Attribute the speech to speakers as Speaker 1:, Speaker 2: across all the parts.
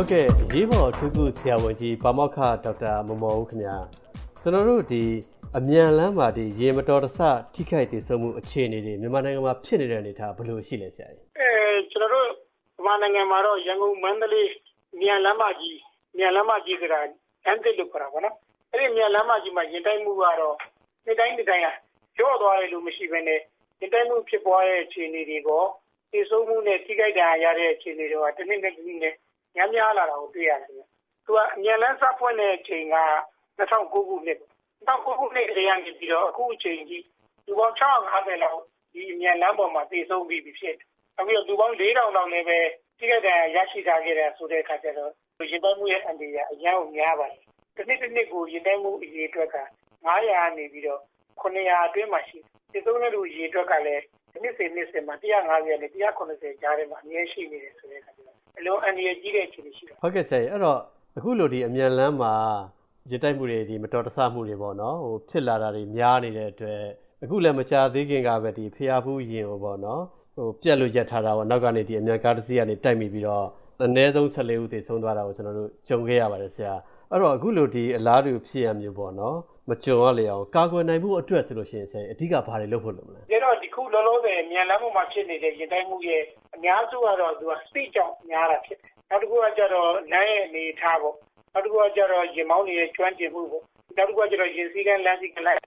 Speaker 1: ဟုတ်ကဲ့ရေးပေါ်အထူးကုဆရာဝန်ကြီးပါမောက္ခဒေါက်တာမမော်ဦးခင်ဗျာကျွန်တော်တို့ဒီအမြန်လမ်းမှာဒီရေမတော်တဆထိခိုက်တည်ဆုံမှုအခြေအနေတွေမြန်မာနိုင်ငံမှာဖြစ်နေတဲ့အနေအထားဘယ်လိုရှိလဲဆရာကြီး
Speaker 2: အဲကျွန်တော်တို့မြန်မာနိုင်ငံမှာတော့ရန်ကုန်မန္တလေးမြန်လမ်းမကြီးမြန်လမ်းမကြီးကရာအန်တစ်လို့ခေါ်တာပေါ့နော်အဲ့ဒီမြန်လမ်းမကြီးမှာရင်တိုက်မှုကတော့ဒီတိုင်းဒီတိုင်းကကျော့သွားတယ်လို့မရှိဘဲနဲ့ရင်တိုက်မှုဖြစ်ပွားတဲ့အခြေအနေတွေကိုတည်ဆုံမှုနဲ့ထိခိုက်ဒဏ်ရာရတဲ့အခြေအနေတွေကတစ်နှစ်နဲ့တစ်နှစ်နဲ့ များများလာတာကိုတွေ့ရတယ်။သူကအမြန်လန်းစဖွင့်တဲ့အချိန်က2009ခုနှစ်2009ခုနှစ်တည်းကနေပြီးတော့အခုအချိန်ကြီးလူပေါင်း650လောက်ဒီအမြန်လန်းပေါ်မှာတည်ဆုံပြီးပြီဖြစ်တယ်။အခုတော့လူပေါင်း4000လောက်လည်းပဲထိခိုက်ဒဏ်ရာရရှိထားခဲ့တဲ့ဆိုတဲ့အခါကျတော့ရင်တိုက်မှုရဲ့အန္တရာယ်အများကြီးများပါတယ်။တစ်နှစ်တစ်နှစ်ကိုရင်တိုက်မှုအရေးအတွက်က900ကနေပြီးတော့900အတွင်းမှာရှိတယ်။ဒီသုံးတဲ့လူရေအတွက်ကလည်းဒီနှစ်စဉ်နှစ်စဉ်မှာ150နဲ့190ကြားထဲမှာအများရှိနေတယ်ဆိုတဲ့အခါကျတော့ အလုံးအန္တရာယ်ကြီးတဲ့အခြေအနေရှိတာ
Speaker 1: ဟုတ်ကဲ့ဆရာအဲ့တော့အခုလိုဒီအမြန်လန်းမှာရတိုက်မှုတွေဒီမတော်တဆမှုတွေပေါ့နော်ဟိုဖြစ်လာတာတွေများနေတဲ့အတွက်အခုလည်းမချသေးခင်ကပဲဒီဖျားဖူးရင်ဟိုပေါ့နော်ဟိုပြက်လို့ရက်ထားတာပေါ့နောက်ကနေဒီအမြန်ကားတစ်စီးကနေတိုက်မိပြီးတော့အနည်းဆုံး14ဦးသေဆုံးသွားတာကိုကျွန်တော်တို့ကြုံခဲ့ရပါတယ်ဆရာအဲ့တော့အခုလိုဒီအလားတူဖြစ်ရမျိုးပေါ့နော် မကြုံရလေအောင်ကာကွယ်နိုင်မှုအတွက်ဆိုလို့ရှိရင်ဆရာအဓိကဘာတွေလုပ်ဖို့လုပ်မလဲ
Speaker 2: ဒါတော့ဒီခုလောလောဆယ်မြန်လမ်းပေါ်မှာဖြစ်နေတဲ့ရင်တိုက်မှုရဲ့အများစုကတော့သူက speed ကြောင့်များတာဖြစ်တယ်နောက်တစ်ခုကကျတော့လမ်းရဲ့အနေထားပေါ့နောက်တစ်ခုကကျတော့ရင်မောင်းတွေရဲ့ကျွမ်းကျင်မှုပေါ့နောက်တစ်ခုကကျတော့ရင်စည်းကမ်းလမ်းစည်းကလိုက်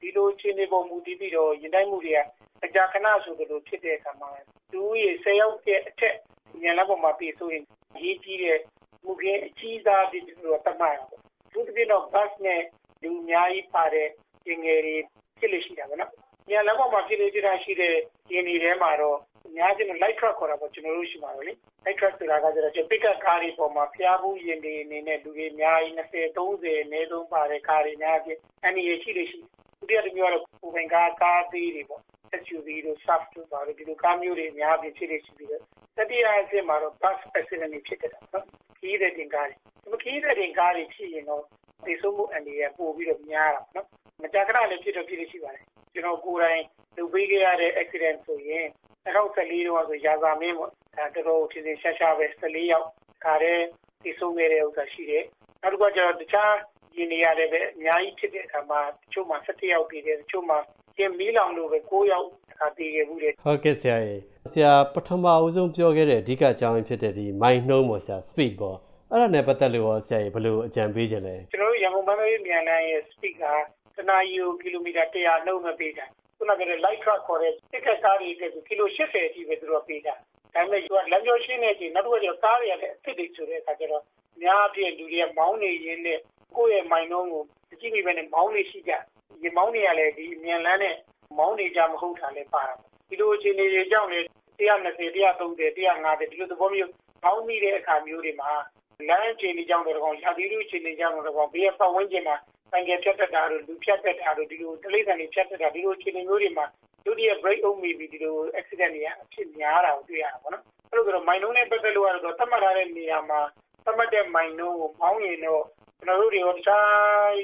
Speaker 2: ဒီလိုအခြေအနေပုံမူတည်ပြီးတော့ရင်တိုက်မှုတွေကအကြခဏဆိုသလိုဖြစ်တဲ့အခါမှာသူရဲ့ဆယ်ယောက်ရဲ့အထက်မြန်လမ်းပေါ်မှာပြည်ဆိုရင်ရေးကြီးတဲ့မူခင်းအကြီးစားဒီလိုတတ်မှတ်ရပေါ့သူတပြည့်တော့ bus နဲ့ လူအများကြီးပါတဲ့ရင်ငယ်တွေဖြစ်လို့ရှိတာပေါ့နော်။မြန်လမ်းပေါ်မှာဖြစ်လို့ဖြစ်တာရှိတဲ့ရင်တွေထဲမှာတော့အများကြီး light truck ခေါ်တာပေါ့ကျွန်တော်တို့ရှိပါတော့လေ။ light truck ဆိုတာကကျတော့ pickup ကားတွေပေါ်မှာဖျားဘူးရင်တွေအနေနဲ့လူတွေအများကြီး20 30အနည်းဆုံးပါတဲ့ကားတွေအများကြီးအန်ဒီရရှိလို့ရှိဒုတိယတစ်မျိုးကတော့ပုံပင်ကားကားသေးတွေပေါ့ SUV တို့ SUV တို့ပါလို့ဒီလိုကားမျိုးတွေအများကြီးဖြစ်လို့ရှိပြီးတော့တတိယအဆင့်မှာတော့ bus accident တွေဖြစ်တယ်နော်ခီးတဲ့တင်ကားတွေဒီခီးတဲ့တင်ကားတွေဖြစ်ရင်တော့ သေဆုံးမှုအန္တရာယ်ပိုပြီးတော့များတာနော်မကြာခဏလည်းဖြစ်တော့ဖြစ်လို့ရှိပါတယ်ကျွန်တော်ကိုယ်တိုင်လုပ်ပေးခဲ့ရတဲ့ accident ဆိုရင်2014တုန်းကဆိုရာဇာမင်းပေါ့ဒါတော်တော်ထင်ထင်ရှားရှားပဲ14ယောက်ခါတဲ့သေဆုံးခဲ့တဲ့ဥစ္စာရှိတယ်နောက်တစ်ခါကျတော့တခြားရင်းနေရတယ်ပဲအများကြီးဖြစ်တဲ့အခါမှာတချို့မှာ17ယောက်ပြည်တယ်တချို့မှာကျင်းမီးလောင်လို့ပဲ9ယောက်အခါတည်ခဲ့ဘူးလေ
Speaker 1: ဟုတ်ကဲ့ဆရာရေဆရာပထမအဦးဆုံးပြောခဲ့တဲ့အဓိကအကြောင်းဖြစ်တဲ့ဒီမိုင်းနှုံးပေါ့ဆရာ speed ပေါ့အဲ့ဒါနဲ့ပတ်သက်လို့ရောဆရာကြီးဘယ်လိုအကြံပေးခြင်းလဲ
Speaker 2: ကျွန်တော်တို့ ရန်ကုန်မန္တလေးမြန်လမ်းရဲ့ speed ကတနာရီကိုကီလိုမီတာ100နှုန်းနဲ့ပေးတာခုနကလည်း light truck ခေါ်တဲ့တစ်ကက်ကားတွေတဲ့ကီလို80အထိပဲသူတို့ပေးတာဒါပေမဲ့သူကလမ်းကျောရှင်းနေချိန်နောက်တစ်ခါကျကားတွေလည်းအစ်စ်တွေဆိုတဲ့အခါကျတော့များအပြည့်လူတွေကမောင်းနေရင်းနဲ့ကိုယ့်ရဲ့မိုင်နှုန်းကိုကြည့်ပြီးပဲနဲ့မောင်းနေရှိကြဒီမောင်းနေရလဲဒီမြန်လန်းနဲ့မောင်းနေကြမဟုတ်တာလည်းပါတာဒီလိုအခြေအနေတွေကြောင့်လေ120 130 150ဒီလိုသဘောမျိုးမောင်းမိတဲ့အခါမျိုးတွေမှာ လမ်းအခြေအနေကြောင့်တော့ရာသီဥတုအခြေအနေကြောင့်တော့ဘေးပတ်ဝန်းကျင်မှာဆိုင်ကဖြတ်တက်တာတို့လူဖြတ်တက်တာတို့ဒီလိုတိရစ္ဆာန်တွေဖြတ်တက်တာဒီလိုအခြေအနေမျိုးတွေမှာဒုတိယ break out မိပြီးဒီလို accident တွေအဖြစ်များတာကိုတွေ့ရတာပေါ့နော်အဲ့လိုဆိုတော့မိုင်နှုန်းနဲ့ပတ်သက်လို့ကတော့သတ်မှတ်ထားတဲ့နေရာမှာသတ်မှတ်တဲ့မိုင်နှုန်းကိုမောင်းရင်တော့ကျွန်တော်တို့တွေရောတခြား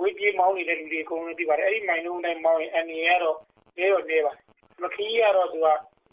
Speaker 2: ဝေးပြေးမောင်းနေတဲ့လူတွေအကုန်လုံးသိပါတယ်အဲ့ဒီမိုင်နှုန်းတိုင်းမောင်းရင်အနေရတော့နေတော့နေပါတယ်မခီးရတော့သူက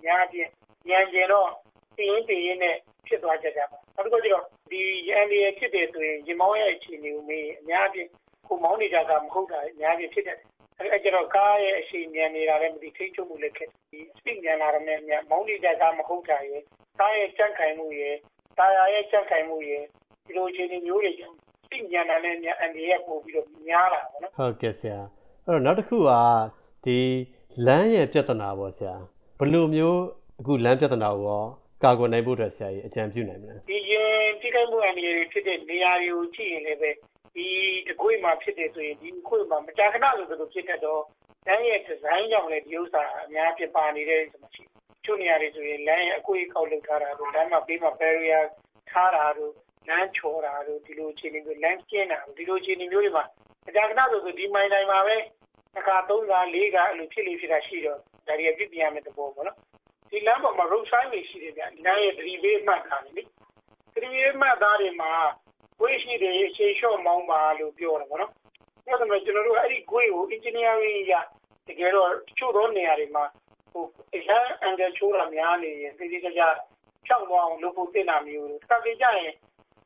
Speaker 2: ညာချင်းညံကျင်တော့ပြင်းပြင်းနဲ့ဖြစ်သွားကြကြပါနောက်တစ်ခုကျတော့ ဒီရန်ဒီဖြစ်တယ်ဆိုရင်ရင်မောင်းရဲ့အခြေအနေကိုမေးအများကြီးကိုမောင်းနေကြတာမဟုတ်တာအများကြီးဖြစ်တယ်အဲကျတော့ကားရဲ့အရှိန်မြန်နေတာလည်းမသိထိချုံမှုလည်းခက်ဒီ speed မြန်လာတယ်မြန်မောင်းနေကြတာမဟုတ်တာရဲ့ကားရဲ့ကြန့်ခိုင်မှုရဲ့တာယာရဲ့ကြန့်ခိုင်မှုရဲ့ဒီလိုအခြေအနေမျိုးတွေကြောင့် speed မြန်တာနဲ့မြန်အန်ဒီရဲ့ပို့ပြီးတော့များလာပါတော့
Speaker 1: ဟုတ်ကဲ့ဆရာအဲ့တော့နောက်တစ်ခုကဒီလမ်းရဲ့ပြဿနာပေါ့ဆရာဘယ်လိုမျိုးအခုလမ်းပြဿနာကိုရောကာကွယ်နိုင်ဖို့အတွက်ဆရာကြီးအကြံပြုနိုင်မလား
Speaker 2: ဒီရင် ထိခိုက်မှုအနေနဲ့ဖြစ်တဲ့နေရာတွေကိုကြည့်ရင်လည်းပဲဒီတကွေးမှာဖြစ်တယ်ဆိုရင်ဒီခွေးမှာမကြာခဏဆိုသလိုဖြစ်တတ်တော့လမ်းရဲ့ဒီဇိုင်းကြောင့်လည်းဒီဥစ္စာအများပြပါနေတဲ့ဆိုမှရှိချို့နေရာတွေဆိုရင်လမ်းရဲ့အကွေးကောက်လုပ်ထားတာတို့လမ်းမှာပေးမှာ barrier ထားတာတို့လမ်းချော်တာတို့ဒီလိုအခြေအနေမျိုးလမ်းကျင်းတာဒီလိုအခြေအနေမျိုးတွေမှာမကြာခဏဆိုဆိုဒီမိုင်းတိုင်းမှာပဲတစ်ခါသုံးခါလေးခါအဲ့လိုဖြစ်လေဖြစ်တာရှိတော့ဒါတွေပြပြရမယ်တဘောပေါ့နော်ဒီလမ်းပေါ်မှာ road sign တွေရှိတယ်ဗျလမ်းရဲ့ driveway မှတ်တာလေ driveway မှတ်သားတွေမှာဝေးရှိတယ်အချိန်လျှော့မောင်းပါလို့ပြောတယ်ပေါ့နော်။အဲ့ဒါမှကျွန်တော်တို့အဲ့ဒီကွေးကို engineering ရတကယ်တော့ချို့သောနေရာတွေမှာဟိုအရန်အန်ဂယ်ချိုးတာများနေရင်ဒီဒီကြကြဖြောက်သွားအောင်လုပ်ဖို့တင်တာမျိုးတို့။တစ်ခါကြရင်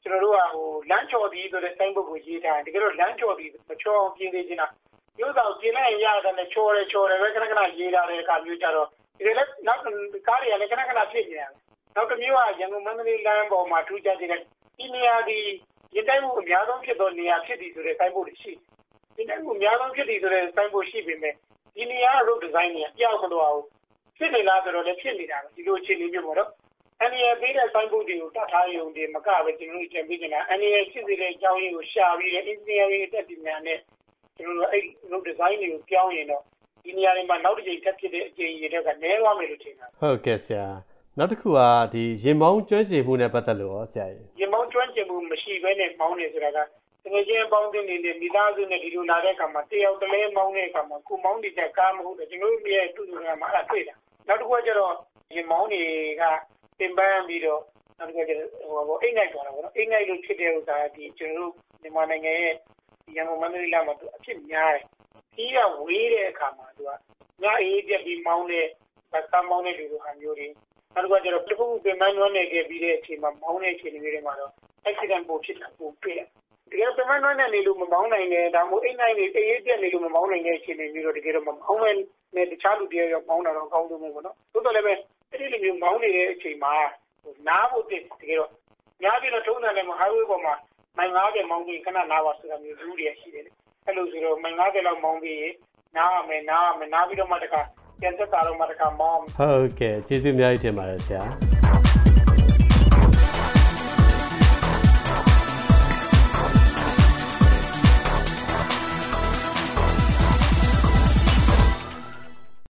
Speaker 2: ကျွန်တော်တို့ကဟိုလမ်းချော်သည်ဆိုတဲ့စိုင်းဘုတ်ကိုရေးထားတယ်တကယ်တော့လမ်းချော်သည်မချော်အောင်ပြင်နေခြင်းလားမျိုးဆောင်ပြင်လိုက်ရတယ်နဲ့ချော်တယ်ချော်တယ်ပဲခဏခဏရေးထားတဲ့အခါမျိုးကြတော့ဒီလေနောက်ကားတွေကလည်းခဏခဏဖြစ်နေတယ် နောက်တစ်မျိုးကရန်ကုန်မန္တလေးလမ်းပေါ်မှာထူးခြားခြင်းနဲ့ဒီနေရာဒီရင်တိုက်မှုအများဆုံးဖြစ်သောနေရာဖြစ်သည်ဆိုတဲ့စိုင်းဘုတ်တွေရှိရင်တိုက်မှုအများဆုံးဖြစ်သည်ဆိုတဲ့စိုင်းဘုတ်ရှိပေမဲ့ဒီနေရာရုပ်ဒီဇိုင်းတွေအပြောက်မလိုအောင်ဖြစ်နေလားဆိုတော့လည်းဖြစ်နေတာပဲဒီလိုအခြေအနေမျိုးပေါ့နော်အန်ရယ်ပေးတဲ့စိုင်းဘုတ်တွေကိုတတ်ထားရုံတွေမကပဲကျွန်တော်တို့ကြံပေးနေတာအန်ရယ်ဖြစ်စေတဲ့အကြောင်းရင်းကိုရှာပြီးတဲ့အင်ဂျင်နီယာတွေတက်ပြီးများနဲ့ကျွန်တော်တို့အဲ့ရုပ်ဒီဇိုင်းတွေကိုပြောင်းရင်တော့ဒီနေရာတွေမှာနောက်တစ်ကြိမ်ထပ်ဖြစ်တဲ့အကြိမ်ရတဲ့ကနည်းသွားမယ်လို့ထင်တာ
Speaker 1: ဟုတ်ကဲ့ဆရာ နောက်တစ်ခုကဒီရင်မောင်းကျွမ်းကျင်မှုနဲ့ပတ်သက်လို့ရောဆရာကြီး
Speaker 2: ရင်မောင်းကျွမ်းကျင်မှုမရှိဘဲနဲ့မောင်းနေဆိုတာကတကယ်ချင်းပေါင်းတင်နေတဲ့မိသားစုနဲ့ဒီလိုလာတဲ့အခါမှာတယောက်တလဲမောင်းတဲ့အခါမှာကိုမောင်းနေတဲ့ကားမဟုတ်တယ်ကျွန်တော်တို့ရဲ့တူတူကမှအဲ့ဒါတွေ့တာနောက်တစ်ခုကကျတော့ရင်မောင်းတွေကပင်ပန်းပြီးတော့နောက်တစ်ခုကကျတော့ဟိုဘောအိတ်ငိုက်သွားတာပေါ့နော်အိတ်ငိုက်လို့ဖြစ်တဲ့ဥစ္စာဒီကျွန်တော်တို့မြန်မာနိုင်ငံရဲ့ရန်ကုန်မန္တလေးလာမှာသူအဖြစ်များတယ်ကြီးကဝေးတဲ့အခါမှာသူကညအေးပြက်ပြီးမောင်းတဲ့ဗတ်ကမောင်းတဲ့လူလိုဟာမျိုးတွေ နောက်တစ်ခုကကျတော့တစ်ခုခုပင်ပန်းနွမ်းနေခဲ့ပြီးတဲ့အချိန်မှာမောင်းတဲ့အချိန်တွေမှာတော့ accident ပိုဖြစ်တာပိုတွေ့တယ်တကယ်ပင်မနှွမ်းနဲ့နေလို့မမောင်းနိုင်တဲ့ဒါမှမဟုတ်အိမ်နိုင်နေအေးပြက်နေလို့မမောင်းနိုင်တဲ့အခြေအနေမျိုးတော့တကယ်တော့မမောင်းနိုင်တဲ့တခြားလူတယောက်မောင်းတာတော့အကောင်းဆုံးပဲပေါ့နော်သို့တော်လည်းပဲအဲ့ဒီလိုမျိုးမောင်းနေတဲ့အချိန်မှာနားဖို့တကယ်တော့ညာပြီးတော့ထုံးတယ်လည်းမ highway ပေါ်မှာမိုင်90မောင်းပြီးခဏနားပါဆိုတာမျိုးလူတွေရှိတယ်လေအဲ့လိုဆိုတော့မိုင်90လောက်မောင်းပြီးနားရမယ်နားရမယ်နားပြီးတော့မှတခါ ပြန်သက်တာတော့မှတခါမောင်း
Speaker 1: ဟုတ်ကဲ့ကျေးဇူးအများကြီးတင်ပါတယ်ဆရာ